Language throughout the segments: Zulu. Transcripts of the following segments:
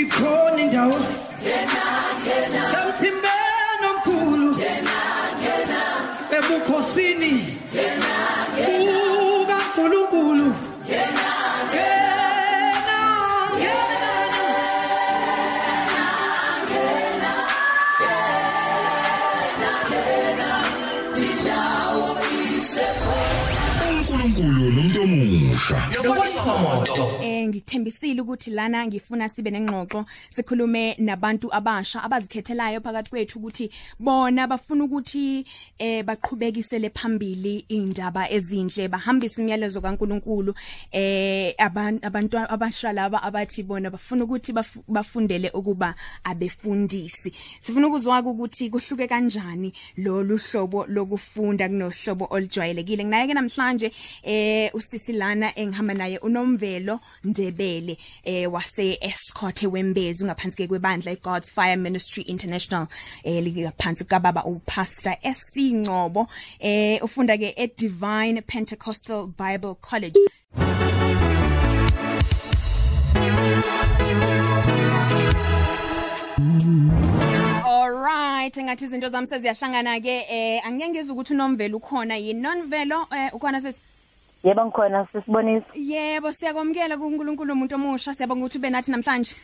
ikhona indawo emthimbeni omkhulu ebukhosini bukankulunkulu Ngena, ngena. uNkulunkulu nomuntu omusha. Yobonisa moto Eh ngithembisile ukuthi lana ngifuna sibe nengxoxo sikhulume nabantu abasha abazikhethelayo phakathi kwethu ukuthi bona bafuna ukuthi eh baqhubekisele phambili indaba ezinhle bahambise imiyalezo kaNkuluNkulu. Eh abantu abasha laba abathi bona bafuna ukuthi baf- bafundele ukuba abefundisi. Sifuna ukuzwa ukuthi kuhluke kanjani lolu hlobo lokufunda kunohlobo olujwayelekile. Nginaye ke namhlanje eh usisi lana engihamba naye unomvelo Ndebele eh wase Escort wembezi ngaphansi ke kwebandla iGod's Fire Ministry International eh ligaphansi kababa upastor SC Ngcobo eh ufunda ke e Divine Pentecostal Bible College. Alright ngathi izinto zami seziyahlangana ke eh angeke ngizwe ukuthi unomvelo ukhona yini? Nonvelo eh ukhona sesi Yebo ngikhona sisibonisa. Yebo siyakwamukela kuNkulunkulu umuntu omusha siyabonga ukuthi ube nathi namhlanje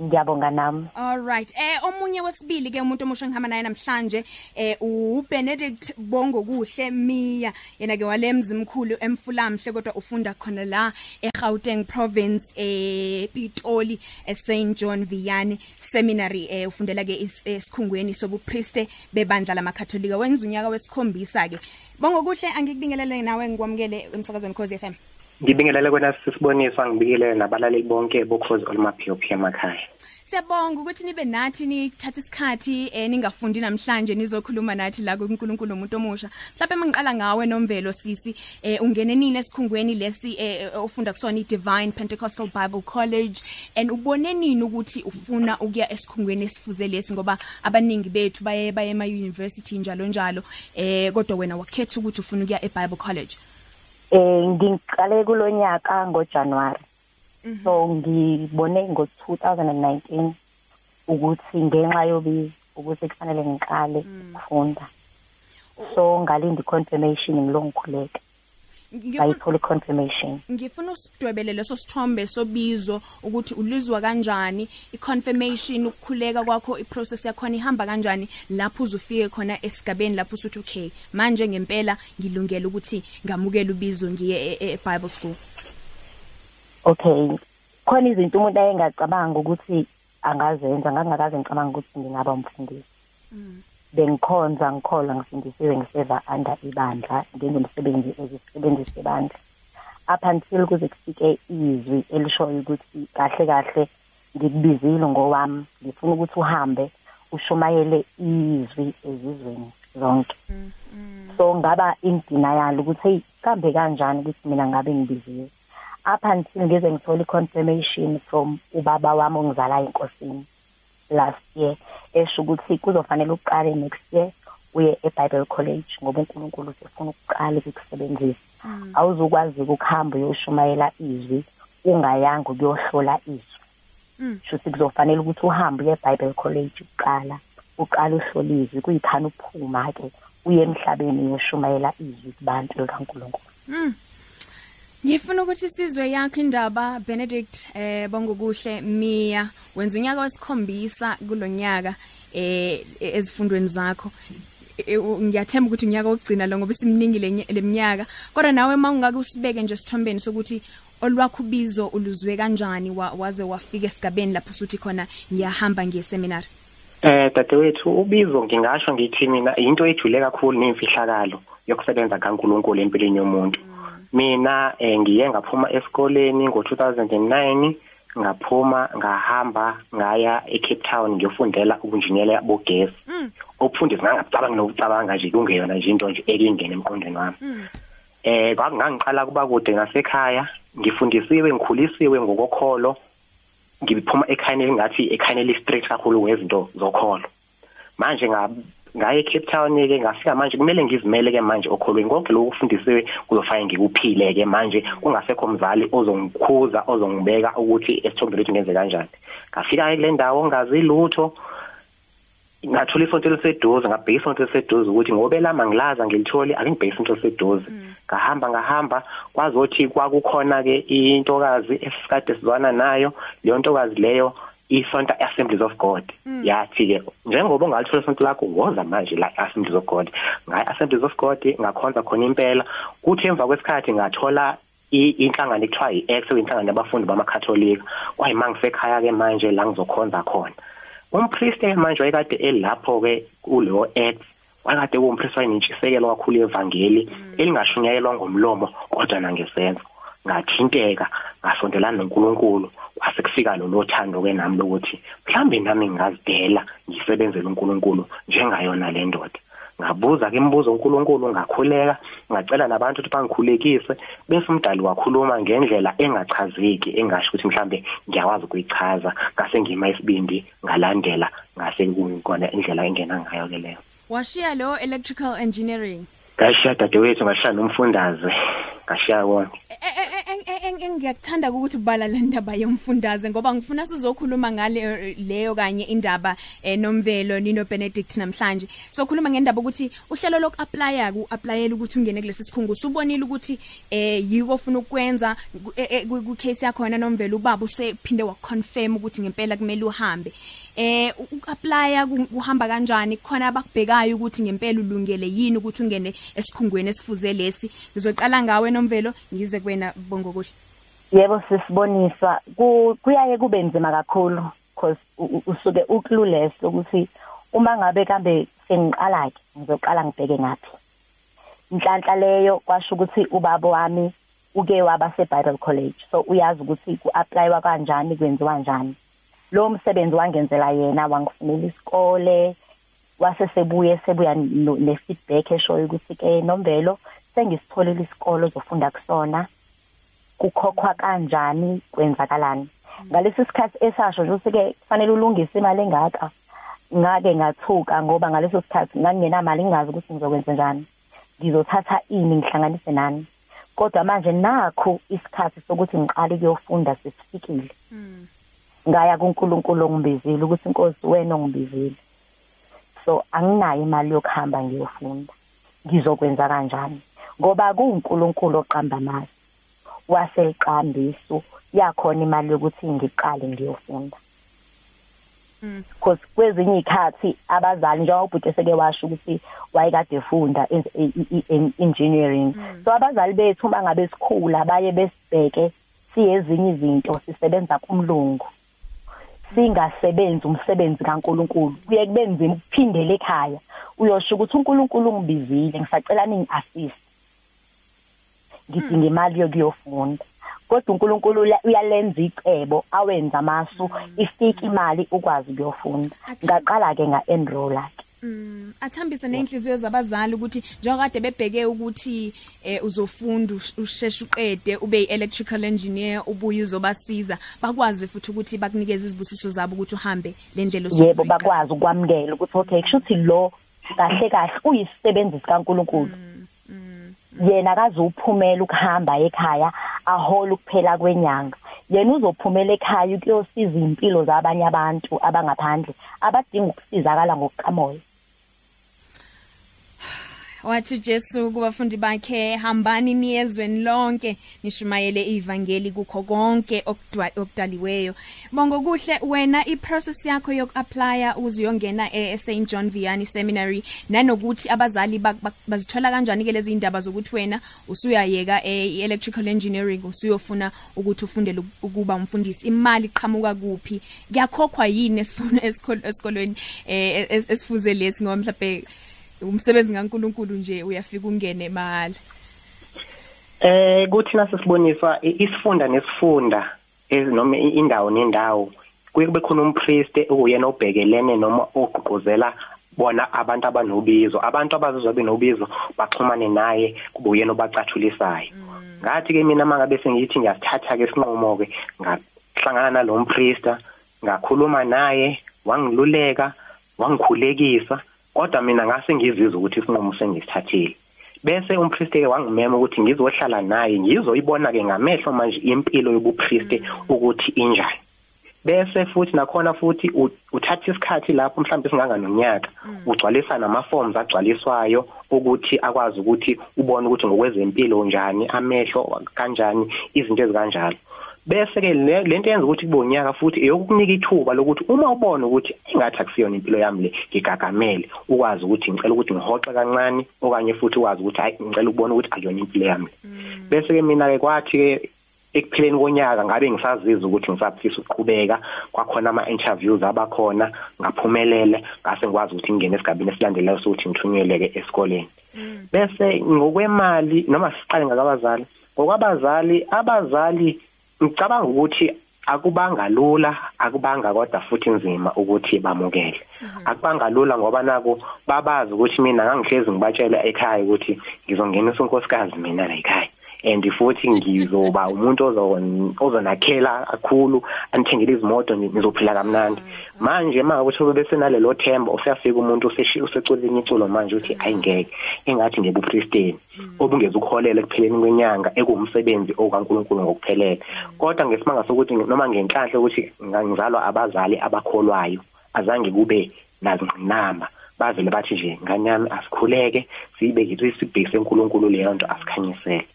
Ngiyabonga nami. Alright eh omunye wesibili ke umuntu omusha ngihamba naye namhlanje eh uBenedict Bongo kuhle Mia yena ke walemzi mkhulu emfulamhle kodwa ufunda khona la eGauteng province eh Pitoli eSt John Vianney Seminary. Eh ufundela ke is- esikhungweni sobupriste bebandla lamakatholika. Wenza unyaka wesikhombisa ke. Bongo kuhle angikubingelele nawe ngikwamukele emsakazweni Khosi FM ngibingelele kwena sisibonisa ngibikele nabalaleli bonke bokhozi olumaphiophi emakhaya Siyabonga ukuthi nibe nathi nithatha isikhathi eh ningafundi namhlanje nizokhuluma nathi la kuNkulunkulu umuntu omusha. Mhlawumbe mangiqala ngawe nomvelo sisi eh ungene nini esikhungweni lesi eh ufunda kusona iDivine Pentecostal Bible College and ubone nini ukuthi ufuna ukuya esikhungweni esifuze lesi ngoba abaningi bethu baye baye ema university njalo njalo eh kodwa wena wakhetha ukuthi ufuna ukuya eBible College. Eh ngiqale kulonyaka ngoJanuary. So ngibone ngo2019 ukuthi ngenxa yobi ukuthi kufanele ngiqale ukufunda. So ngalinda confirmation ngilongikhuleka. Ngifuna Bayithola confirmation. ngifuna usidwebele leso sithombe sobizo ukuthi ulizwa kanjani iconfirmation ukukhuleka kwakho iprocess yakho ihamba kanjani lapho uzufike khona esigabeni lapho usuthi okay manje ngempela ngilungele ukuthi ngamukele ubizo ngiye e- e- eBible school Okay. Khona izinto umuntu ayengacabanga ukuthi angazenza ngangakaze ngicabanga ukuthi ngingaba umfundisi. Bengikhonza ngikholwa ngifundisiwe ngiseva under ibandla ngengomsebenzi ezisebenzi sebandla. Up until kuze kufike izwi elishoyo ukuthi kahle kahle ngikubizile ngowami ngifuna ukuthi uhambe ushumayele izwi ezizweni zonke. So ngaba in denial ukuthi hey kambe kanjani ukuthi mina ngabe ngibiziwe. up until ngize ngithola i-confirmation from ubaba wami ongizalayo enkosini last year esho ukuthi kuzofanele uqale next year uye eBible College ngoba uNkulunkulu sefuna ukuqala ukukusebenzisa. Awuzukwazi ukuhamba uyoshumayela izwi ungayanga ukuyohlola izwi. Shuthi kuzofanele ukuthi uhambe uye eBible College uqala uqala uhlole izwi. Kuyikhana uphuma ke uye emhlabeni uyoshumayela izwi kubantu likaNkulunkulu Ngifuna ukuthi sizwe yakho indaba Benedict eh bongokuhle Mia wenza unyaka wesikhombisa kulonyaka eh ezifundweni zakho. U- ngiyathemba ukuthi unyaka wokugcina lo ngoba simningi leminyaka kodwa nawe mawungake usibeke nje sithombeni sokuthi olwakho bizo uluzwe kanjani wa- waze wafika esigabeni lapho usuthi khona ngiyahamba ngiye seminar eh dadewethu ubizo ngingasho ngithi mina into ejule kakhulu nemfihlakalo yokusebenza kaNkuluNkulu empilweni yomuntu. Mina eh, ngiye ngaphuma esikoleni ngo2009 ngaphuma ngahamba ngaya eCape Town ngiyofundela ubunjiniyela bogesi. Ukufundisa ngangacabanga nokucabanga nje kungeyona nje into nje elingene emqondweni wami. Eh kwakungangiqala kuba kude ngasekhaya ngifundisiwe ngikhulisiwe ngokokholo. Ngiphuma ekhayeni elingathi ekhayeni elistrict kakhulu wezinto zokholo. Manje nga ngaye eCape Town ke ngafika manje kumele ngizimele ke manje okholweni konke lokhu kufundisiwe kuzofanele ngikuphile ke manje kungasekho mzali ozongikhuza ozongibeka ukuthi esithombeni lethu ngenze kanjani. Ngafika kule ndawo ngazi lutho ngathola isonto eliseduze ngabheka isonto eliseduze ukuthi ngobe lama ngilaza ngilithole akengibheka isonto eliseduze. Ngahamba ngahamba kwazothi kwakukhona ke intokazi esikade sizwana nayo leyo ntokazi leyo isonto Assemblies of God. Yathi ke njengoba ungalithola isonto lakho woza manje la Assemblies of God ngayi Assemblies of God ngakhonza khona impela kuthi emva kwesikhathi ngathola inhlangano ekuthiwa iX inhlangano yabafundi bamakatholika kwayimangisekhaya ke manje la ngizokhonza khona. Umpriest manje wayekade elapho ke kuleyo X wakade kuwumpriest wayintshisekelo kakhulu evangeli elingashunyayelwa ngomlomo kodwa nangesenzo. Ngathinteka ngasondelana noNkulunkulu kwase kufika lo lothando ke nami lokuthi mhlambe nami ngingazidela ngisebenzele uNkulunkulu njengayona le ndoda. Ngabuza ke imibuzo uNkulunkulu ngakhuleka ngacela nabantu ukuthi bangikhulekise bese umdali wakhuluma ngendlela engachazeki engasho ukuthi mhlambe ngiyakwazi ukuyichaza ngase ngima isibindi ngalandela ngase kungikona indlela engena ngayo ke leyo. Washiya lo electrical engineering. Ngashiya dadewethu ngashiya nomfundaze. Ngashiya konke engiyakuthanda ukuthi ubala le ndaba yomfundaze ngoba ngifuna sizokhuluma ngale leyo kanye indaba eh, nomvelo Nino Benedict namhlanje. Sokhuluma ngendaba ukuthi uhlelo loku applya ku applyela ukuthi ungene kulesi sikhungu subonile ukuthi eh yiko ofuna ukwenza ku case yakho yona nomvelo ubaba usephinde wa confirm ukuthi ngempela kumele uhambe. Eh uapply kuhamba kanjani? Khona abakubhekayo ukuthi ngempela ulungele yini ukuthi ungene esikhungweni esifuze lesi? Ngizoqala ngawe nomvelo ngize kwena bongo kuhle yebo sisibonisa. Kuyaye kube nzima kakhulu because usuke ukluless ukuthi uma ngabe kambe sengiqala ke ngizoqala ngibheke ngapi inhlanhla leyo kwasho ukuthi ubaba wami uke waba se Bible College so uyazi ukuthi ku-applywa kanjani kwenziwa kanjani lo msebenzi wangenzela yena wangifunela isikole wase sebuye sebuya ne-feedback eshoyo ukuthi ke nombelo sengisitholile isikole ozofunda kusona. Kukhokhwa kanjani? Kwenzakalani? Ngalesi sikhathi esasho nje ukuthi-ke kufanele ulungise imali engaka. Ngake ngathuka ngoba ngaleso sikhathi ngangingenamali ngingazi ukuthi ngizokwenza njani. Ngizothatha ini ngihlanganise nani? Kodwa manje nakho isikhathi sokuthi ngiqale ukuyofunda sesifikile. Mm. Ngaya kuNkulunkulu ongibizile ukuthi inkosi wena ongibizile. So anginayo imali yokuhamba ngiyofunda. Ngizokwenza kanjani? Ngoba kuuNkulunkulu oqamba amasi. Waseliqambiso. Yakhona imali yokuthi ngiqale ngiyofunda. Because kwezinye ikhathi abazali njengoba ubhuti seke washo ukuthi wayekade efunda engineering. So abazali bethu bangabe sikhula baye besibheke siyezinye izinto sisebenza kumlungu. Singasebenzi umsebenzi kaNkuluNkulu. Kuye kube nzima ukuphindela ekhaya. Uyosho ukuthi uNkulunkulu ungibizile ngisacela ningi-assist ngidinga imali yokuyofunda. Kodwa uNkulunkulu uyalenza icebo awenza amasu ifika imali ukwazi ukuyofunda. Ngaqala ke nga-enroll ke Mm athambise nenhliziyo zabazali ukuthi njengokade bebheke ukuthi eh uzofunda usheshe uqede ube electrical engineer ubuye uzobasiza bakwazi futhi ukuthi bakunikeze izibusiso zabo ukuthi uhambe le ndlela osuku yebo bakwazi ukwamukela ukuthi okay kushuthi lo kahle kahle uyisisebenzi sikaNkuluNkulu. Yena akazuphumela ukuhamba ekhaya ahola ukuphela kwenyanga. Yena uzophumela ekhaya ukuyosiza impilo zabanye abantu abangaphandle abadinga ukusizakala ngokuqhamoya wathi Jesu kubafundi bakhe hambani niyezweni lonke. Nishumayele ivangeli kukho konke okudaliweyo. Bongo kuhle wena iprocess yakho yokuapply uziyongena eSt John Vianney Seminary. Nanokuthi abazali bazithola kanjani ke lezi indaba zokuthi wena usuyayeka eelectrical engineering usuyofuna ukuthi ufundele ukuba umfundisi? Imali iqhamuka kuphi? Kuyakhokhwa yini esifuna esikolweni esifuze lesi ngoba mhlawumbe umsebenzi kaNkuluNkulu nje uyafika ungene mahala eh kuthi nasisiboniswa isifunda nesifunda noma indawo nendawo kuye kube khona umpriest okuyena obhekelene noma ogqugquzela bona abantu abanobizo. Abantu abazizwa benobizo baxhumane naye kube uyena obacathulisayo ngathi ke mina mangabe sengithi ngiyasithatha ke sinqumo ke ngahlangana nalompriest ngakhuluma naye wangiluleka wangikhulekisa. Kodwa mina ngase ngizizwe ukuthi isinqumo sengisithathile bese umpriest ke wangimema ukuthi ngizohlala naye ngizoyibona ke ngamehlo manje impilo yobupriest ukuthi injani. Bese futhi nakhona futhi u- uthatha isikhathi lapho mhlawumbe singanga nonyaka ugcwalisa nama forms agcwaliswayo ukuthi akwazi ukuthi ubone ukuthi ngokwezempilo njani amehlo kanjani izinto ezikanjalo. Bese ke le lento yenza ukuthi kube unyaka futhi eyokukunika ithuba lokuthi uma ubona ukuthi engathi akusiyona impilo yami le ngigagamele ukwazi ukuthi ngicela ukuthi ngihoxe kancane okanye futhi ukwazi ukuthi hayi ngicela ukubona ukuthi akuyona impilo yami le. Bese ke mina ke kwathi ke ekupheleni konyaka ngabe ngisaziza ukuthi ngisafisa ukuqhubeka kwakhona ama interviews abakhona ngaphumelele ngase ngikwazi ukuthi ngingene esigabeni esilandelayo sokuthi ngithunyeleke esikoleni. Bese ngokwemali noma siqale ngakabazali ngokwabazali abazali ngicabanga ukuthi akubanga lula akubanga kodwa futhi nzima ukuthi bamukele. Akubanga lula ngoba nako babazi ukuthi mina ngangihlezi ngibatshela ekhaya ukuthi ngizongenisa unkosikazi mina la ekhaya. And futhi ngizoba umuntu ozon- ozonakhela kakhulu anithengele izimoto ni- nizophila kamnandi. Manje uma ukuthi ube besenalelo themba usiyafika umuntu useshi- usecula enye iculo manje uthi ayi ngeke. Engathi ngebupristeni obungeza ukholele ekupheleni kwenyanga ekuwumsebenzi okaNkuluNkulu ngokuphelele kodwa ngesimanga sokuthi noma ngenhlanhla ukuthi nga- ngizalwa abazali abakholwayo azange kube nazingqinamba. Bavele bathi nje ngane yami asikhuleke siyibeke sibhekise enkulunkulu leyo nto asikhanyisele.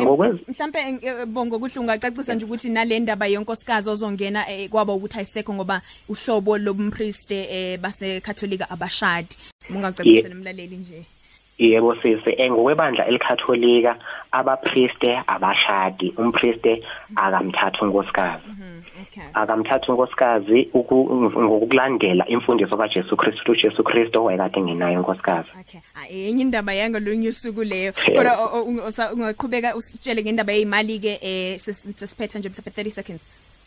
Ngokwezi- mhlambe eh, bongo kuhle ungacacisa nje ukuthi nalendaba yonkosikazi ozongena eh, kwaba ukuthi ayisekho ngoba uhlobo lobumpriest eh basekatholika abashadi. Ungacacisa Ye- nomlaleli nje. Yebo sise eh, ngokwebandla elikatholika abapriste abashadi umpriste akamthatha unkosikazi. Okay akamthatha unkosikazi uku- ngokulandela imfundiso kaJesu Kristu uJesu Kristu wayekade ngenayo unkosikazi Okay. Hayi enye indaba yangalunye usuku leyo. Yeah. Kodwa o- o- unga- usa- ungaqhubeka usitshele ngendaba yezimali ke eh sis- sisiphetha nje mhlawumbe 30 seconds.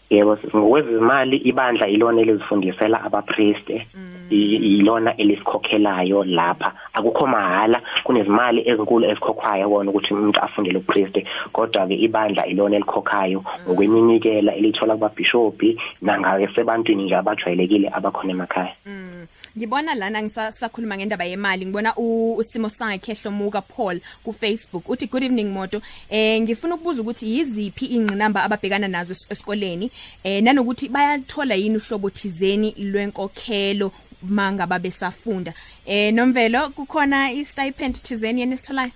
yebo sisi ngokwezimali ibandla ilona elizifundisela abapriste i- ilona elisikhokhelayo lapha. Akukho mahala kunezimali ezinkulu ezikhokhwayo wona ukuthi umuntu afundele upriste kodwa ke ibandla ilona elikhokhayo ngokweminikela elithola kubabhishophi nangawe sebantwini nje abajwayelekile abakhona emakhaya. Mm. Ngibona lana ngisakhuluma ngendaba yemali ngibona u- usimo sakhe Hlomuka Paul ku Facebook uthi good evening moto. Eh ngifuna ukubuza ukuthi yiziphi ingqinamba ababhekana nazo es- esikoleni? Eh nanokuthi bayathola yini uhlobo thizeni lwenkokhelo manga babesafunda. Eh nomvelo kukhona i stipend thizeni yenisitholayo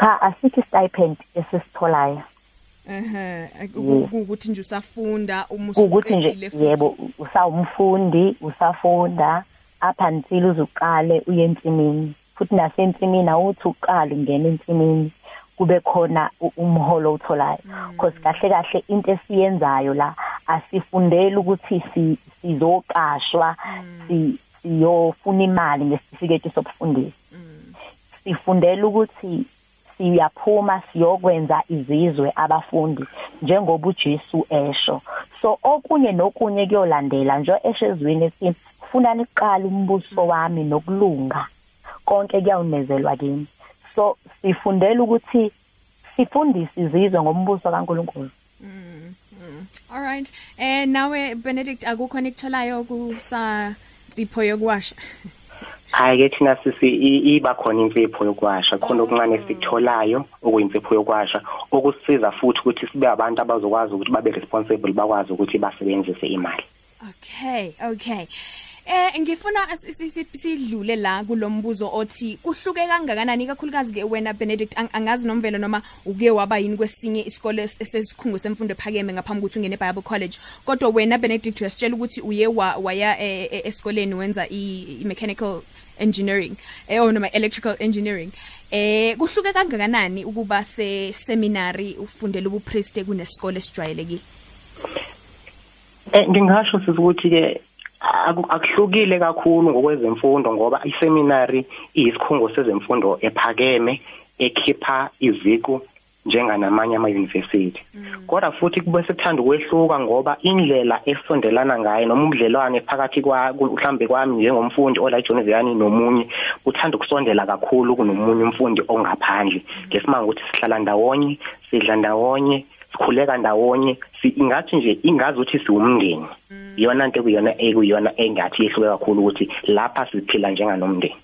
cha asikho stipend esisitholayo. Ehe Yes. ukuthi nje usafunda uma ukuthi nje usuqedile futhi. yebo usawumfundi usafunda up until uzuqale uye ensimini. Futhi nasensimini awuthi uqale ungena ensimini. Kube khona umholo utholayo because kahle kahle into esiyenzayo la asifundeli ukuthi si sizoqashwa si siyofuna imali ngesitifiketi sobufundisi sifundela ukuthi siyaphuma siyokwenza izizwe abafundi njengoba uJesu esho. So okunye nokunye kuyolandela nje esho ezwini ethi funani kuqala umbuso wami nokulunga konke kuyawunezelwa kimi so sifundela ukuthi sifundise izizwe ngombuso kaNkuluNkulu All right. Eh nawe Benedict akukho nikutholayo kusa Sipho yokwasha. hayi ke thina sisi iba khona imfipho yokwasha khona okuncane esikutholayo okuyimfipho yokwasha okusisiza futhi ukuthi sibe abantu abazokwazi ukuthi babe responsible bakwazi ukuthi basebenzise imali Okay, okay. Eh ngifuna si- si- si- sidlule la kulombuzo othi kuhluke kangakanani kakhulukazi ke wena Benedict ang- angazi nomvelo noma uke waba yini kwesinye isikole es- esesikhungo semfundo ephakeme ngaphambi ukuthi ungene eBible College. Kodwa wena Benedict uyasitshela ukuthi uye wa- waya eh, eh, esikoleni wenza i i- mechanical engineering eh or noma electrical engineering. Eh kuhluke kangakanani ukuba se seminary ufundela ubupriest kunesikole esijwayelekile? Eh ngingasho sithi ukuthi ke aku- akuhlukile kakhulu ngokwezemfundo ngoba iseminary iyisikhungo sezemfundo ephakeme ekhipha iziqu njenganamanye ama university kodwa futhi kube sekuthanda ukwehluka ngoba indlela esondelana ngayo noma ubudlelwane phakathi kwa ku- mhlambe kwami njengomfundi ola eJohn Ziyani nomunye uthanda ukusondela kakhulu kunomunye umfundi ongaphandle. Ngesimanga ukuthi sihlala ndawonye sidla ndawonye sikhuleka ndawonye si- ingathi nje ingazi ukuthi siwumndeni. Iyona nto ekuyona ekuyona engathi yehluke kakhulu ukuthi lapha siphila njenganomndeni.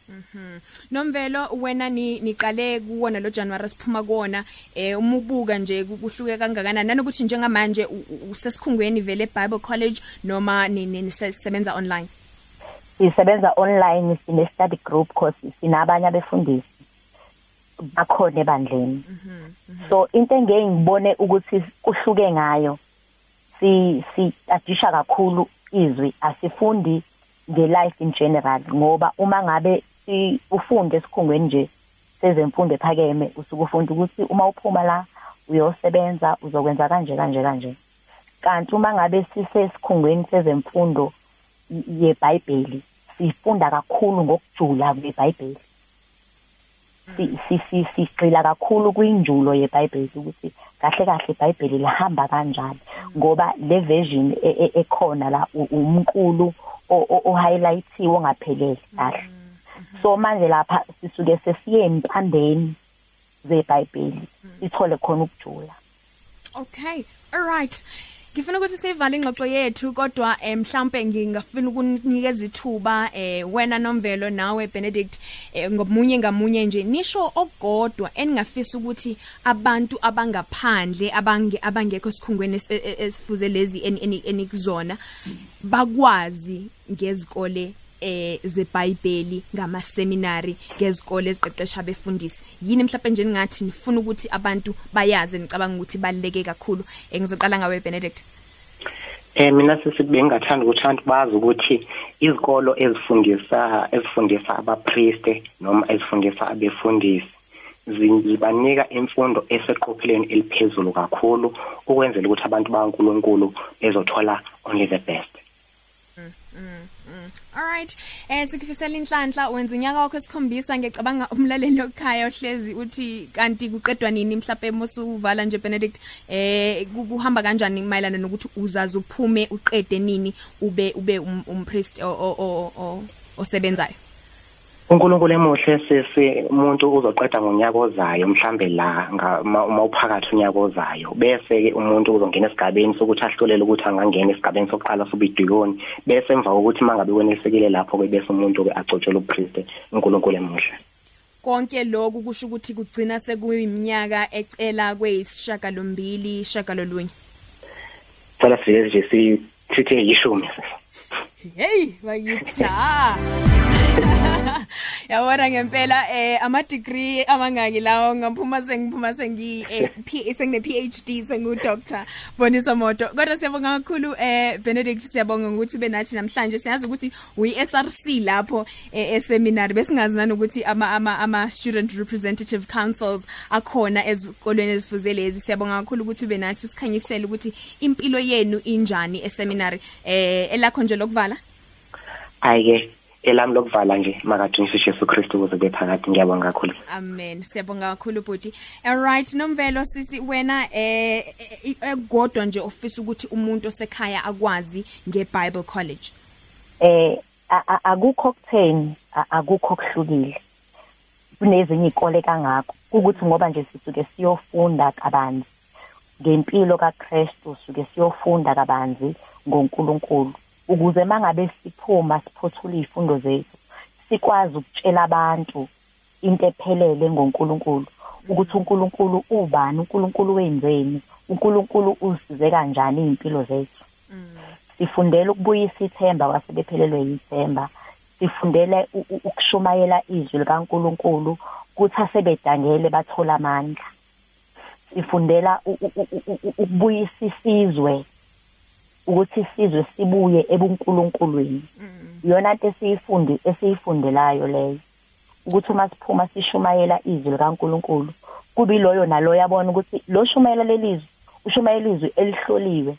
Nomvelo wena ni niqale kuwona lo January siphuma kuwona eh umubuka nje kuhluke kangakanani. Nanokuthi njengamanje u- u- usesikhungweni vele Bible College noma ni ni- nisebenza online? Sisebenza online sine study group course sinabanye abefundisi. Bakhona ebandleni. So into engeke ngibone ukuthi kuhluke ngayo si si adisha kakhulu izwi asifundi nge-life in general ngoba uma ngabe ufunde esikhungweni nje sezemfundo ephakeme usuke ufunda ukuthi uma uphuma la uyosebenza uzokwenza kanje kanje kanje. Kanti uma ngabe sisesikhungweni sezemfundo yeBhayibheli sifunda kakhulu ngokujula kweBhayibheli sigxila kakhulu kwinjulo yeBhayibheli ukuthi kahle kahle iBhayibheli lihamba kanjani. Ngoba le version e- e- ekhona la u- umqulu o- o- ohighlightiwe ongaphelele kahle. So manje lapha sisuke sesiye empandeni zeBhayibheli sithole khona ukujula. Okay alright Ngifuna ukuthi sivale ingxoxo yethu kodwa eh, mhlambe ngingafuna ukunikeza ithuba eh wena Nomvelo nawe Benedict eh, ngomunye ngamunye nje. Nisho ogodwa eningafisa ukuthi abantu abangaphandle abange abangekho sikhungweni e- e- esifuze lezi eni- eni- enikuzona bakwazi ngezikole eh zeBhayibheli ngama seminary ngezikole eziqeqesha abefundisi yini mhlawumbe nje ningathi nifuna ukuthi abantu bayazi nicabanga ukuthi baleke kakhulu. Eh, ngizoqala ngawe Benedict. Eh mina sisi bengathanda ukuthi abantu bazi ukuthi izikolo ezifundisa ezifundisa abapriste noma ezifundisa abefundisi zi- zibanika imfundo eseqopheleni eliphezulu kakhulu ukwenzela ukuthi abantu baNkuluNkulu bezothola only the best. Alright eh sikufisela inhlanhla wenza unyaka wakho esikhombisa ngicabanga umlaleli okhaya ohlezi uthi kanti kuqedwa nini? Mhlawumbe musuvala nje Benedict eh ku- kuhamba kanjani mayelana nokuthi uzazi uphume uqede nini ube ube um- umpriest o- o- o- osebenzayo? uNkulunkulu emuhle sisi umuntu uzoqeda ngonyaka ozayo mhlambe la uma uphakathi unyaka ozayo bese ke umuntu uzongena esigabeni sokuthi ahlolele ukuthi angangena esigabeni sokuqala sobidikoni bese emva kokuthi mangabe wenesekile lapho ke bese umuntu ke agcotshela upriest uNkulunkulu emuhle. Konke lokhu kusho ukuthi kugcina sekuyiminyaka ecela kweyisishaka lombili shaka lolunye Cela siveze nje sithithe yishumi hey bayitha yabona ngempela eh ama degree amangaki lawo ngaphuma sengiphuma sengi eh, P- sengine PhD sengu doctor Bonisa Moto. Kodwa siyabonga kakhulu eh Benedict siyabonga ukuthi benathi namhlanje siyazi ukuthi uyi SRC lapho eh, eseminary besingazi nanokuthi ama ama ama student representative councils akhona ezikolweni ezifuze lezi. Siyabonga kakhulu ukuthi benathi usikhanyisele ukuthi impilo yenu injani eseminary. Eh elakho nje lokuvala? Ayike elami lokuvala nje makadunyiswe Jesu Kristu ukuze bephakathi ngiyabonga kakhulu Amen. Siyabonga kakhulu bhuti. Alright, Nomvelo sisi wena eh eh, eh, godwa nje ofisa ukuthi umuntu osekhaya akwazi ngeBible College. eh a- a- akukho kutheni a- akukho kuhlukile kunezinye izikole kangako ukuthi ngoba nje sisuke siyofunda kabanzi ngempilo kaKristu suke siyofunda kabanzi ngoNkulunkulu ukuze mangabe siphuma siphothula izifundo zethu sikwazi ukutshela abantu into ephelele ngoNkulunkulu ukuthi uNkulunkulu ubani uNkulunkulu wenzeni uNkulunkulu usize kanjani izimpilo zethu. Sifundele ukubuyisa ithemba kwasebephelelwe yithemba sifundele ukushumayela izwi likaNkuluNkulu kuthi asebedangele bathola amandla. Sifundela ukubuyisa isizwe ukuthi isizwe sibuye ebuNkulunkulweni. Iyona into esiyifundi esiyifundelayo leyo ukuthi uma siphuma sishumayela izwi likaNkuluNkulu kubi loyo naloyo yabona ukuthi lo shumayela lelizwi ushumayela izwi elihloliwe.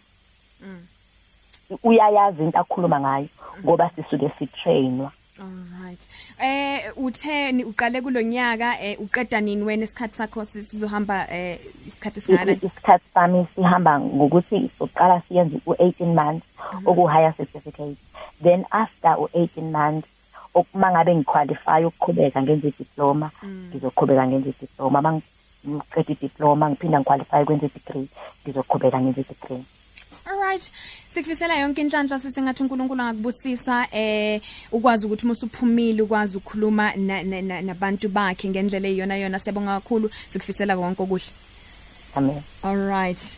Uyayazi into akhuluma ngayo ngoba sisuke sitrainwa. Alright. Eh utheni uqale kulonyaka eh uqeda nini wena isikhathi sakho si- sizohamba eh isikhathi singana? Isikhathi sami sihamba ngokuthi sokuqala siyenze u18 months oku higher certificate. Then after u18 months okuma ngabe ngiqualify ukuqhubeka ngenze diploma ngizoqhubeka ngenze diploma ngicede idiploma ngiphinda ngiqualify kwenza i-degree ngizoqhubeka ngenza i-degree. Alright. Sikufisela yonke inhlanhla sisengathi uNkulunkulu angakubusisa eh ukwazi ukuthi musuphumile ukwazi ukukhuluma na- na- na- nabantu bakhe ngendlela eyona yona siyabonga kakhulu sikufisela konke okuhle. amen Alright.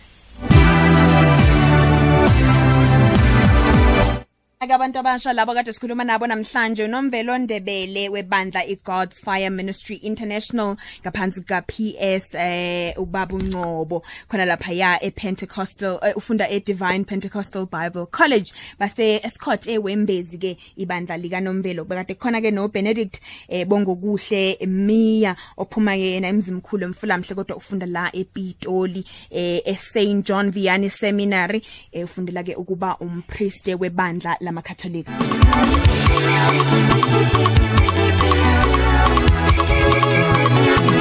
Akabantu abasha labo kade sikhuluma nabo namhlanje unomvelo Ndebele webandla iGod's Fire Ministry International ngaphansi ka PS eh ubaba uNcobo. Khona lapha ya ePentecostal eh, ufunda eDivine Pentecostal Bible College. Base Escott eWembezi ke ibandla lika Nomvelo. Bekade khona ke no Benedict eh bongokuhle Mia ophuma ke yena emzimkhulu emfulamhle kodwa ufunda la ePitoli eh eSt John Vianney Seminary eh ufundela ke ukuba umpriest webandla lamakatholika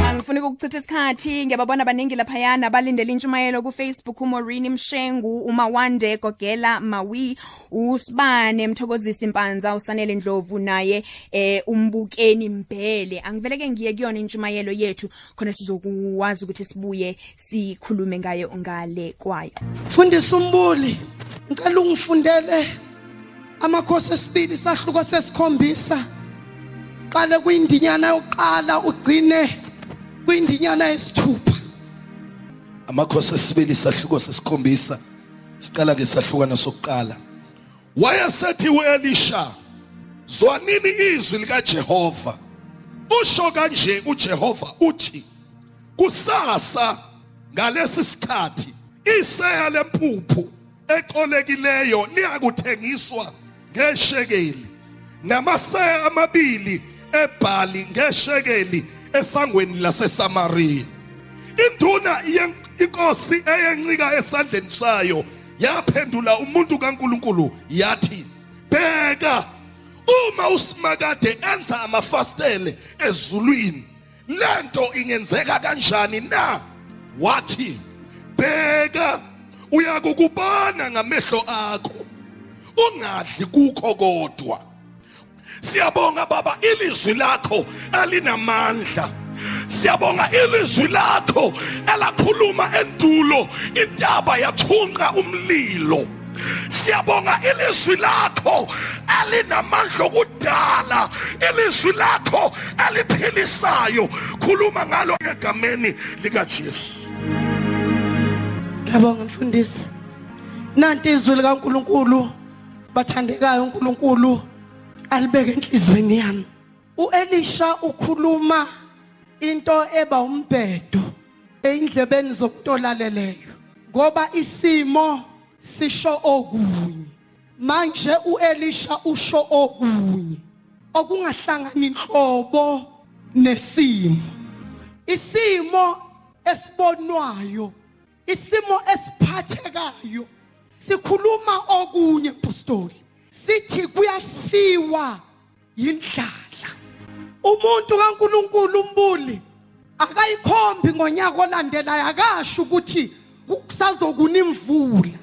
Angifuni ukuchitha isikhathi ngiyababona abaningi lapha yana abalindele intshumayelo ku Facebook uMaureen Mshengu uMawande Gogela Mawi uSibane Mthokozisi Mpanza usanele Ndlovu naye eh umbukeni Mbele. Angiveleke ngiye kuyona intshumayelo yethu khona sizokuwazi ukuthi sibuye sikhulume ngayo ngale kwayo. Fundisa umbuli. Ngicela ungifundele. Amakhosi esibili sahluko sesikhombisa. Qale kuyindinyana yokuqala ugcine kuyindinyana yesithupha. amakhosi esibili sahluko sesikhombisa siqala ngesahlukana sokuqala wayesethi uElisha zwanini izwi likaJehova usho kanje uJehova uthi kusasa ngalesi sikhathi iseya lempuphu ecolekileyo liyakuthengiswa ngeshekeli namaseya amabili ebhali ngeshekeli esangweni laseSamaria. Induna inkosi eyencika esandleni sayo yaphendula umuntu kaNkuluNkulu yathi bheka uma usimakade enza amafastele ezulwini lento ingenzeka kanjani na? Wathi bheka uyakukubona ngamehlo akho. Ungadli kukho kodwa. Siyabonga baba ilizwi lakho elinamandla siyabonga ilizwi lakho elakhuluma endulo intaba yathunqa umlilo. Siyabonga ilizwi lakho elinamandla okudala ilizwi lakho eliphilisayo khuluma ngalo egameni likaJesu Ngiyabonga mfundisi. Nanti izwi likaNkuluNkulu bathandekayo uNkulunkulu alibeke enhlizweni yami. uElisha ukhuluma into eba umbhedo eindlebeni zokutolaleleyo ngoba isimo sisho okunye. Manje uElisha usho okunye. Okungahlangani inhlobo nesimo. Isimo esibonwayo isimo esiphathekayo sikhuluma okunye apostoli sithi kuyafiwa yindlala. Umuntu kaNkuluNkulu umbuli akayikhombi ngonyaka olandelayo akasho ukuthi kusazokuna imvula.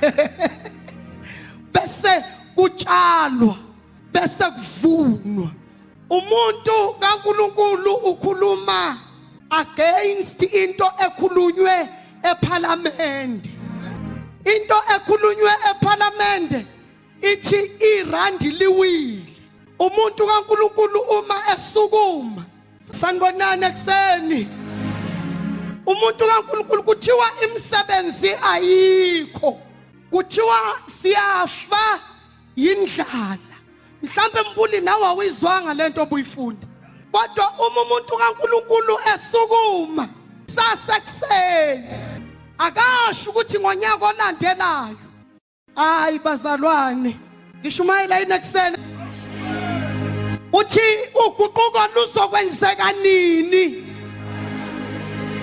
Bese kutshalwa bese kuvunwa. Umuntu kaNkuluNkulu ukhuluma against into ekhulunywe eParliament into ekhulunywe eParliament ithi irandi liwile. Umuntu kaNkuluNkulu uma esukuma sanibonana ekseni umuntu kaNkuluNkulu kuthiwa imisebenzi ayikho kuthiwa siyafa yindlala. Mhlambe mbuli nawe awuyizwanga lento obuyifunda. Kodwa uma umuntu kaNkuluNkulu esukuma sasekuseni. Akasho ukuthi ngonyaka olandelayo. Hayi bazalwane ngishumayela yini ekuseni? Uthi uguquko luzokwenzeka nini?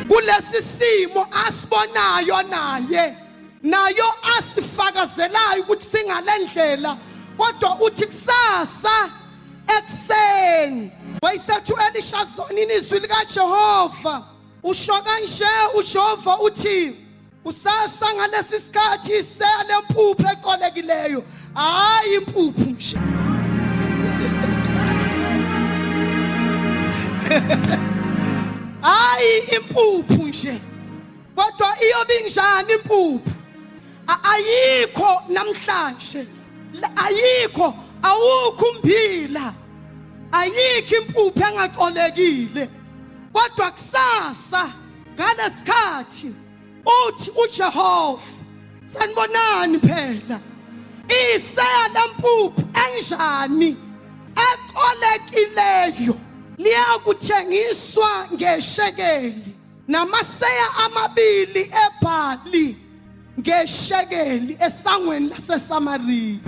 Kulesi simo asibonayo naye nayo asifakazelayo ukuthi singalendlela kodwa uthi kusasa ekseni wayisethu elisha zonini izwi likaJehova. Usho kanje uJehova uthi usasa ngalesi sikhathi isele impuphu eqolekileyo. Hayi impuphu nje. Hayi impuphu nje. Kodwa iyobe injani impuphu A- ayikho namhlanje. La- ayikho awukho umphila. Ayikho impuphu engaxolekile. Kodwa kusasa ngalesikhathi uthi uJehova sanibonani phela. Iseya lempuphu enjani exolekileyo liyakuthengiswa ngeshekeli. Namaseya amabili ebhali ngeshekeli esangweni laseSamaria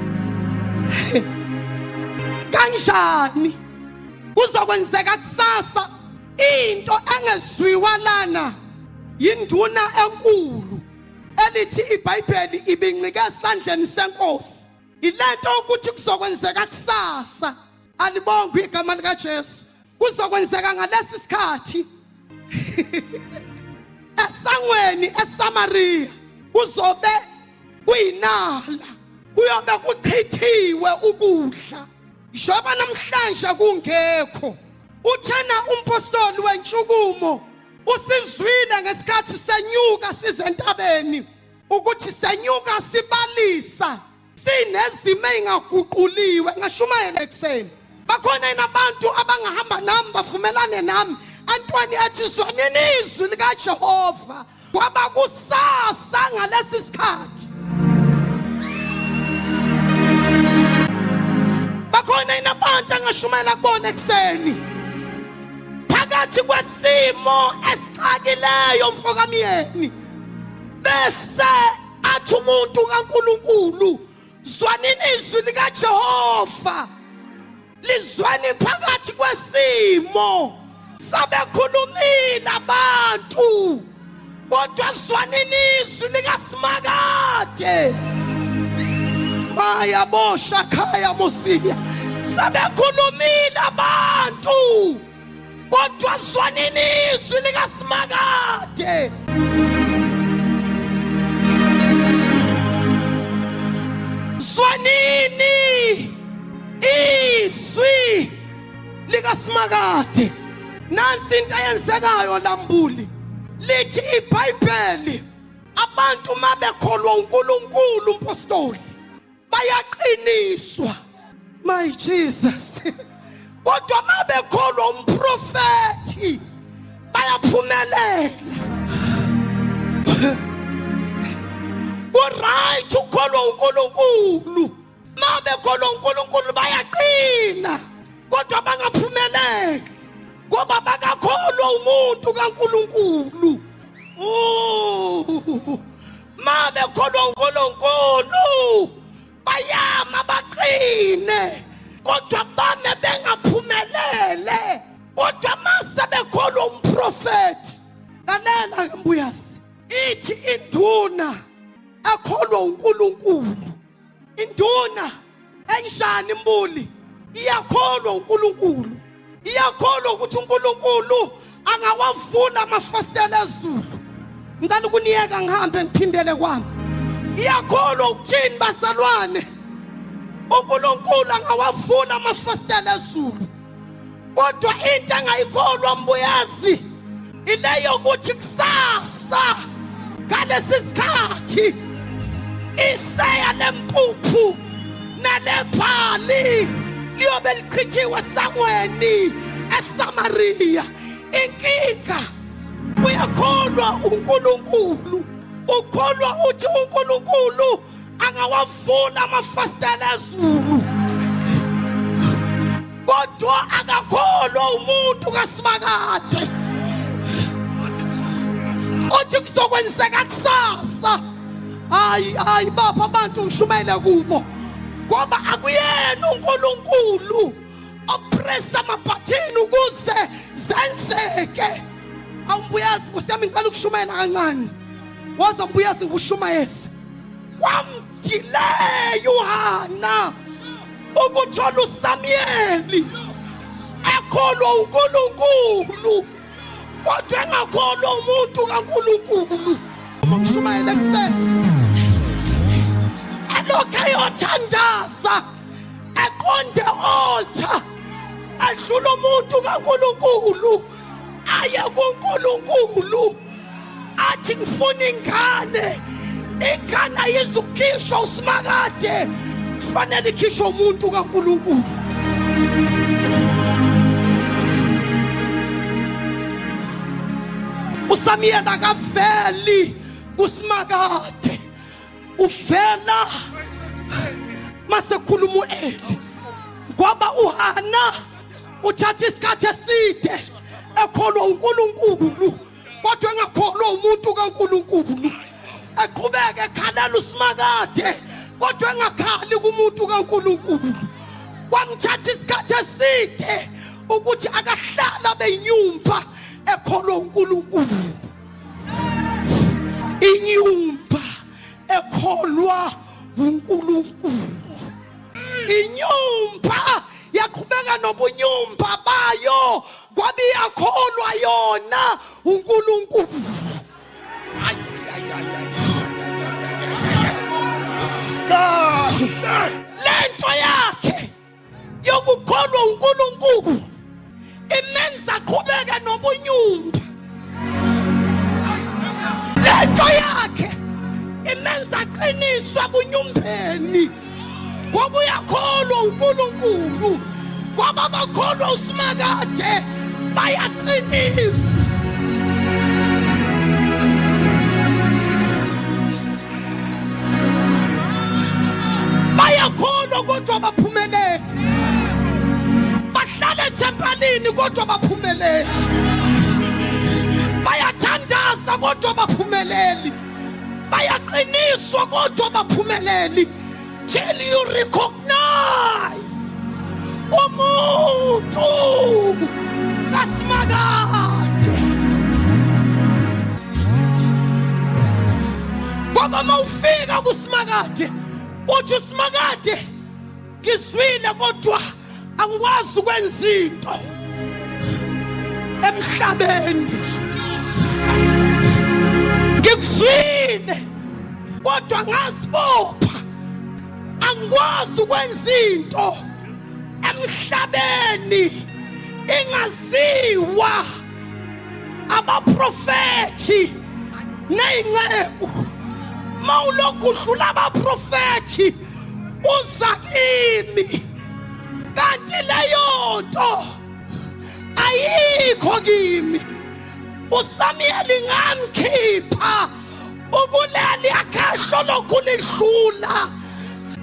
kanjani? Kuzokwenzeka kusasa. Into engezwiwa lana yinduna enkulu elithi iBhayibheli ibincike esandleni senkosi. Ilento ukuthi kuzokwenzeka kusasa. Alibonge igama lika Jesu kuzokwenzeka ngalesi sikhathi. Esangweni eSamaria kuzobe kuyinala. Kuyobe kuchithiwe ukudla. Njengoba namhlanje kungekho uthena umpostoli wentshukumo usizwile ngesikhathi senyuka size entabeni ukuthi senyuka sibalisa sinezimo engaguquliwe ngashumayela ekseni bakhona inabantu abangahamba nami bavumelane nami? Antwani athi zwanini izwi likaJehova? Kwaba kusasa ngalesi sikhathi. Bakhona inabantu angashumayela kubona ekseni phakathi kwesimo esixakileyo mfokamyeni bese athi umuntu kaNkuluNkulu zwanini izwi likaJehova lizwane phakathi kwesimo sabekhulumile abantu kodwa zwanini izwi likaSimakade. Bayabosha khaya mosiya. Sabekhulumile abantu. Kodwa zwanini izwi likaSimakade zwanini izwi likaSimakade nansi into eyenzekayo lambuli. Lithi iBhayibheli abantu mabekholwa uNkulunkulu umpostoli bayaqiniswa. My Jesus. kodwa mabekholwa umprofeti bayaphumelela. Kuright ukholwa uNkulunkulu. Mabekholwa uNkulunkulu bayaqina. Kodwa bangaphumeleli ngoba bakakholwa umuntu kaNkulunkulu. Oh mabekholwa uNkulunkulu bayama baqine. Kodwa bame bengaphumelele kodwa mase bekholwa umprofeti lalela ngembuyazi ithi induna akholwa uNkulunkulu induna enjani imbuli iyakholwa uNkulunkulu iyakholwa ukuthi uNkulunkulu angawavula amafasitela ezulu. Ngicela ukuniyeka ngihambe ngiphindele kwami. Iyakholwa ukuthini basalwane uNkulunkulu angawavula amafasitela ezulu kodwa into engayikholwa mbuyazi ileyo ukuthi kusasa ngalesi sikhathi iseya lempuphu nalephali liyobe lichithiwe sangweni eSamaria inkinga uyakholwa uNkulunkulu ukholwa uthi uNkulunkulu angawavula amafasitela ezulu kodwa akakholwa umuntu kaSimakade othi kuzokwenzeka kusasa hayi hayi bapha abantu ngishumayele kubo ngoba akuyena uNkulunkulu opressa amabhathini ukuze zenzeke awumbuyazi kusami ngicela ukushumayela kancane waza mbuyazi ngushumayeza kwamdileya uHana ukuthola uSamuel ekholwa uNkulunkulu. Kodwa engakholwa umuntu kaNkulunkulu. Uma kushumayela kuseni alokhu ayothandaza. Eqonde altar adlula umuntu kaNkulunkulu. Aye kuNkulunkulu. Athi ngifuna ingane. Ingane ayizukhishwa usimakade. Kufanele ikhishwe umuntu kaNkulunkulu. Usamiyela akaveli kusimakade. Uvela masekhuluma uEli. Ngoba uHana uthatha isikhathi eside ekholwa uNkulunkulu. Kodwa engakholwa umuntu kaNkulunkulu. Eqhubeka ekhalela usimakade kodwa engakhali kumuntu kaNkulunkulu kwangithatha isikhathi eside ukuthi akahlala beyinyumba ekholwa uNkulunkulu. Inyumba ekholwa uNkulunkulu inyumba yaqhubeka nobunyumba bayo kwabe iyakholwa yona uNkulunkulu. Lento yakhe. Yokukholwa uNkulunkulu. Imenza qhubeke nobunyumba lento yakhe. Imenza qiniswa bunyumbeni ngoba uyakholwa uNkulunkulu. Ngoba bakholwa usimakade bayaqinisa bayakholwa kodwa baphumelele. Bahlala ethempelini kodwa baphumelele. Bayathandaza kodwa baphumeleli bayaqiniswa kodwa baphumeleli till you recognize umuntu kasimakade ngoba mawufika kusimakade uthi usimakade ngizwile kodwa angikwazi ukwenza into emhlabeni. Ngikuzwile kodwa ngazibopha. Angikwazi ukwenza into emhlabeni ingaziwa. Abaprofethi neyinceku mawulokhu udlula abaprofethi uza kimi. Kanti leyo nto ayikho kimi. Usamuyeli ngamkhipha ukuleli akhehlo lokhu lidlula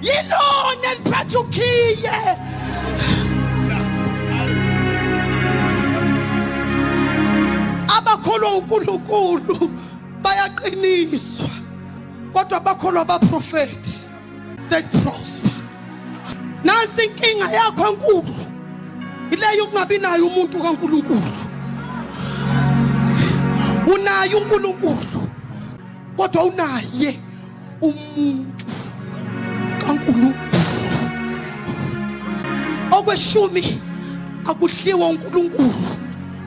yilona eliphethe ukhiye. Abakholwa uNkulunkulu bayaqiniswa kodwa abakholwa abaprofeti they prosper. Nansi inkinga yakho enkulu. Ileyo ukungabi nayo umuntu kaNkulunkulu. Unayo uNkulunkulu kodwa unaye umuntu kaNkulunkulu. Okweshumi akudliwa uNkulunkulu.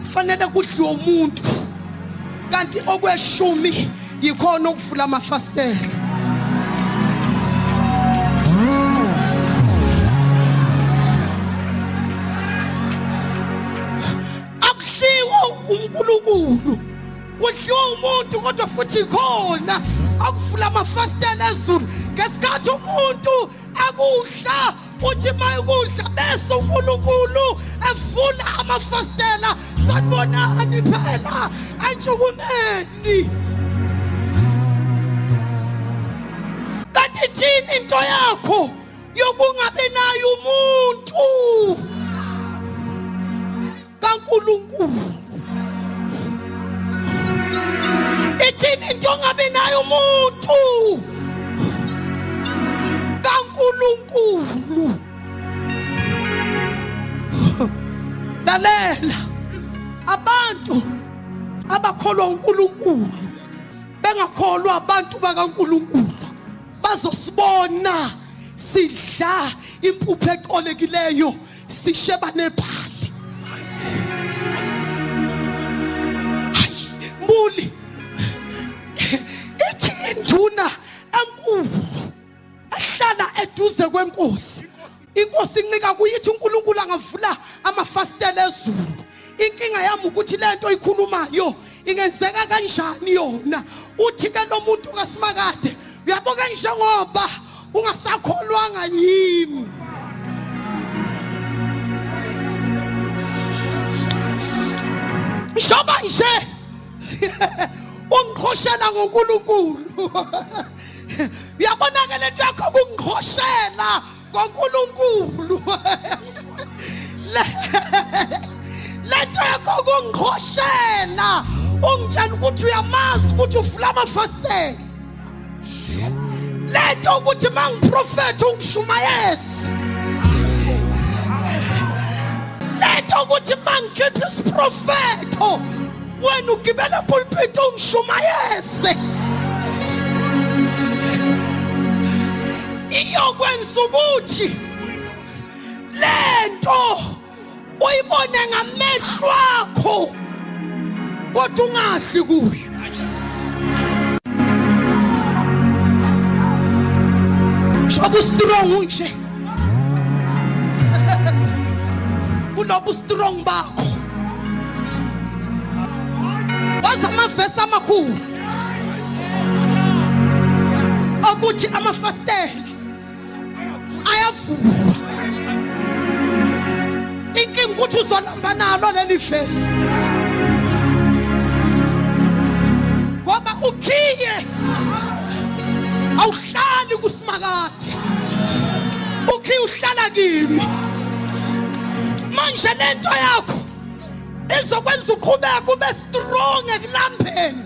Fanele kudliwa umuntu. Kanti okweshumi yikhona okuvula amafastela akudliwa uNkulunkulu. Kudliwa umuntu kodwa futhi khona akuvula amafastela ezulu. Ngesikhathi umuntu akudla uthi mayekudla bese uNkulunkulu evula amafastela sanibonani phela entshukumeni. Kanti thini into yakho. Yokungabi nayo umuntu. kaNkulunkulu. Ithini into ongabi nayo umuntu. kaNkulunkulu. Lalela. Abantu abakholwa uNkulunkulu bengakholwa abantu bakaNkulunkulu. Bazosibona. Sidla impuphu eqolekileyo sisheba nephali. Hayi mbuli ithi induna enkulu ehlala eduze kwenkosi. Inkosi incika kuyithi uNkulunkulu angavula amafastela ezulu. Inkinga yami ukuthi lento oyikhulumayo ingenzeka kanjani yona? Uthi ke lo muntu kasimakade uyabo kanjengoba ungasakholwanga yimi. Njoba nje? Ungikhoshela ngoNkulunkulu. Uyabona ke lento yakho kungikhoshela ngoNkulunkulu. Lento yakho kungikhoshela ungitshela ukuthi uyamazi ukuthi ufula amafastela lento ukuthi mangiprofetha ungishumayeza lento ukuthi mangikhipha isiprofetho wena ugibela pulpit ungishumayeze iyokwenza ukuthi lento uyibone ngamehlo akho kodwa ungahli kuyo shoba strong nje kulobu strong bakho wazi amavesi amakhulu. Okuthi amafastela ayavulwa. Inkinga ukuthi uzolamba nalo leli vesi kimi manje lento yakho. Izokwenza uqhubeka ube strong ekulambeni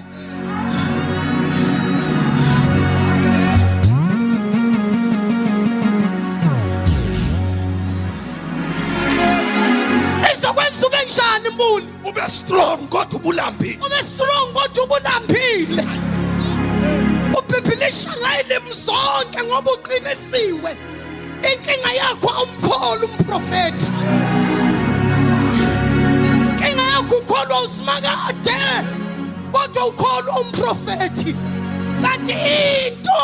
izokwenza ube njani mbuli? Ube strong kodwa ubulambile ube strong kodwa ubulambile ubhibhilisha ngayilimi zonke ngoba uqinisiwe. Inkinga yakho awumkholi umprofethi inkinga yakho ukholwa usimakade kodwa ukholwa umprofethi kanti into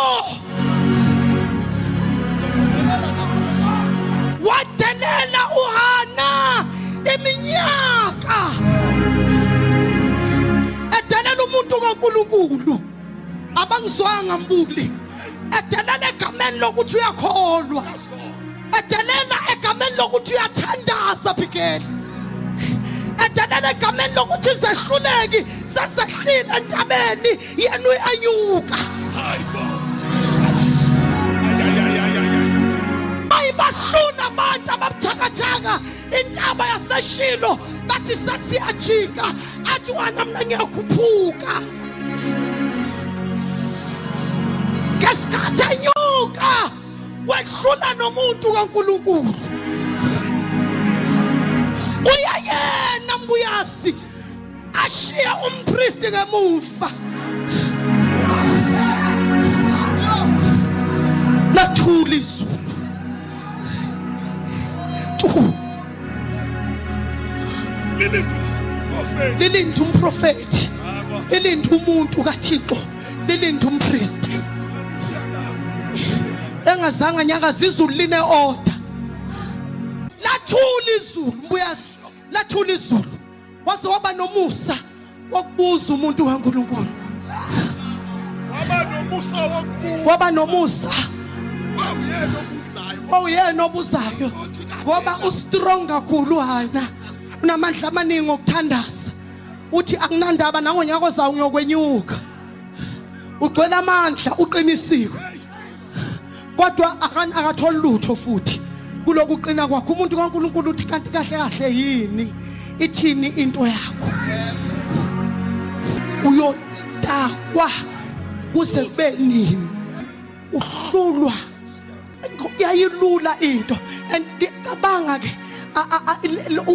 wadelela uhana iminyaka. Edelela umuntu kaNkuluNkulu. Abangizwanga mbuli. Edelela egameni lokuthi uyakholwa. Edelela egameni lokuthi uyathandaza bigeli edelela egameni lokuthi izehluleki sesehlile entabeni yena uyanyuka. Ayibahlula abantu ababuthakathaka intaba yaseshilo bathi sesiyajika. Athi wana mna ngiyakhuphuka ngesikhathi enyuka. Wehlula nomuntu kaNkuluNkulu. Uyayena mbuyasi ashiya umpristi ngemuva. Lathula izulu tu lilinde umprofethi. Lilinde umuntu kaThixo. Lilinde umpristi. Engazange nyakaza izulu line order lathula izulu mbuyasi lathula izulu. Waze waba nomusa wokubuza umuntu kaNkuluNkulu. Waba nomusa wokubuza. Waba nomusa. Uyena obuzayo ngoba ustrong kakhulu hana. Unamandla amaningi okuthandaza. Uthi akunandaba nangonyaka ozayo ngiyokwenyuka ugcwele amandla uqinisiwe kodwa akatholi lutho futhi. Kuloku uqina kwakho umuntu kaNkuluNkulu uthi kanti kahle kahle yini? Ithini into yakho? Uyotakwa kuze kube nini? Uhlulwa. Yayilula into. And ngicabanga ke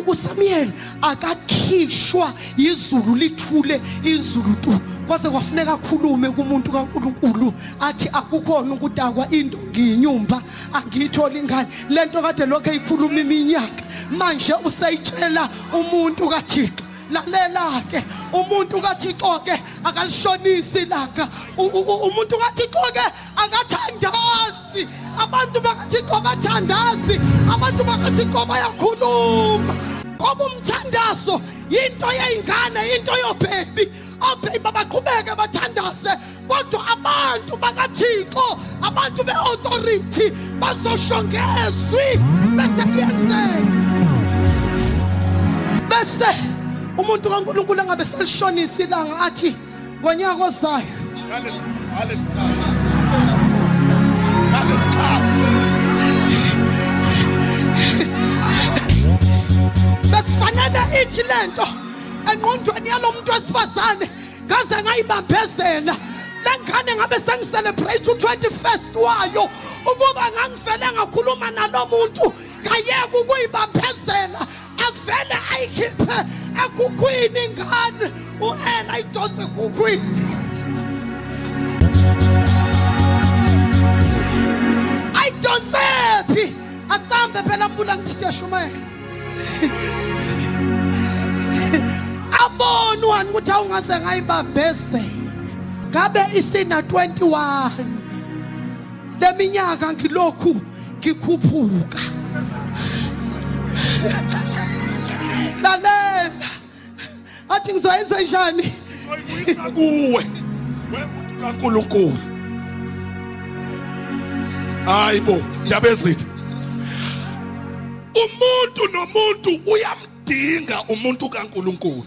uSamuel akakhishwa izulu lithule izulu tu. Kwaze kwafuneka akhulume kumuntu kaNkuluNkulu athi akukhona ukudakwa into ngiyinyumba angiyitholi ingane lento kade lokho eyikhuluma iminyaka. Manje usayitshela umuntu kaThixo. Lalela ke umuntu kaThixo ke akalishonisi laka. Umuntu kaThixo ke akathandazi. Abantu bakaThixo bathandazi abantu bakaThixo bayakhuluma. Ngoba umthandazo into yey'ngane into yobhebi obhebi babaqhubeke bathandaze kodwa abantu bakathixo abantu be-authority bazosho ngezwi bese kuyenzeka. Bese umuntu kankulunkulu angabe selishonisa ilanga athi ngonyaka ozayo. Bekufanele ithi lento engqondweni yalomuntu wesifazane ngaze ngayibambezela. Lengane ngabe sengiselebrate u-21st wayo ukuba ngangivele ngakhuluma nalo muntu ngayeka ukuyibambezela. Avele ayikhiphe ekukhwini ingane u-ela ayidonse ekukhwini ayidonsephi asambe phela mbula ngithi siyashumayela abona wani ukuthi awungaze ngayibambezela ngabe isina 21 leminyaka ngilokhu ngikhuphuka. Lalela athi ngizoyenza njani? Soyibuyisa kuwe. Wemuntu kaNkuluNkulu. Hayibo yabezitha umuntu nomuntu uyamdinga umuntu kaNkuluNkulu.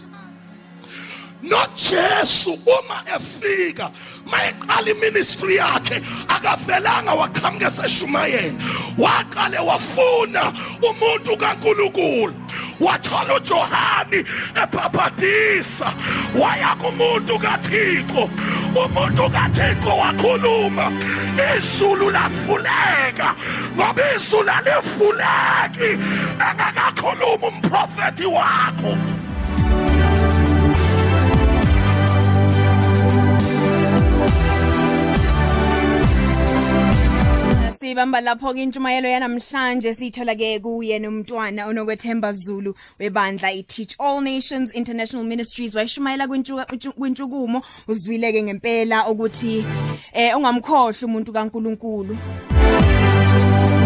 noJesu uma efika. Mayeqala iministry yakhe akavelanga waqhamuka eseshumayela waqale wafuna umuntu kaNkuluNkulu. Wathola uJohani ebhabhadisa waya kumuntu kaThixo. Umuntu kaThixo wakhuluma. Izulu lafuleka ngoba izulu alifuleki. Engakakhuluma umprofeti wakho. Sibamba lapho ke intshumayelo yanamhlanje sithola ke kuye nomntwana onokwethemba Zulu webandla iTeach All Nations International Ministries wayishumayela kwintshuka- kwintshukumo. Uzwile ke ngempela ukuthi eh ungamkhohlwa umuntu kaNkuluNkulu.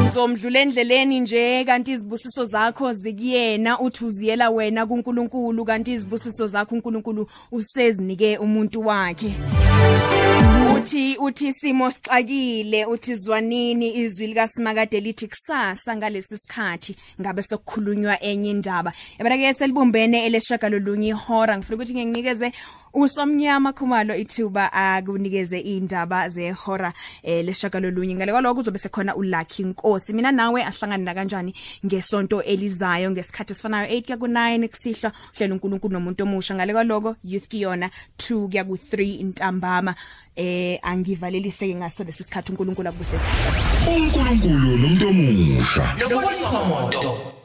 Uzomdlula endleleni nje kanti izibusiso zakho zikuyena uthi uziyela wena kuNkulunkulu kanti izibusiso zakho uNkulunkulu usezinike umuntu wakhe. Uthi uthi simo sixakile uthi zwanini izwi likaSimakade lithi kusasa ngalesi sikhathi ngabe sokukhulunywa enye indaba. Yabona ke selibumbene eleshaka lolunye ihora ngifuna ukuthi nginikeze usomnyama khumalo ithuba akunikeze indaba zehora eh leshaka lolunye ngale kwaloko kuzobe sekhona uLucky Nkosi. Mina nawe asihlangane na kanjani ngesonto elizayo ngesikhathi sifanayo 8 kuya ku9 kusihlwa uhlela uNkulunkulu nomuntu omusha. Ngale kwaloko youth kiyona 2 kuya ku3 intambama eh angivalelise ke ngaso lesikhathi uNkulunkulu akubusese uNkulunkulu nomuntu omusha. Noboniso Moto.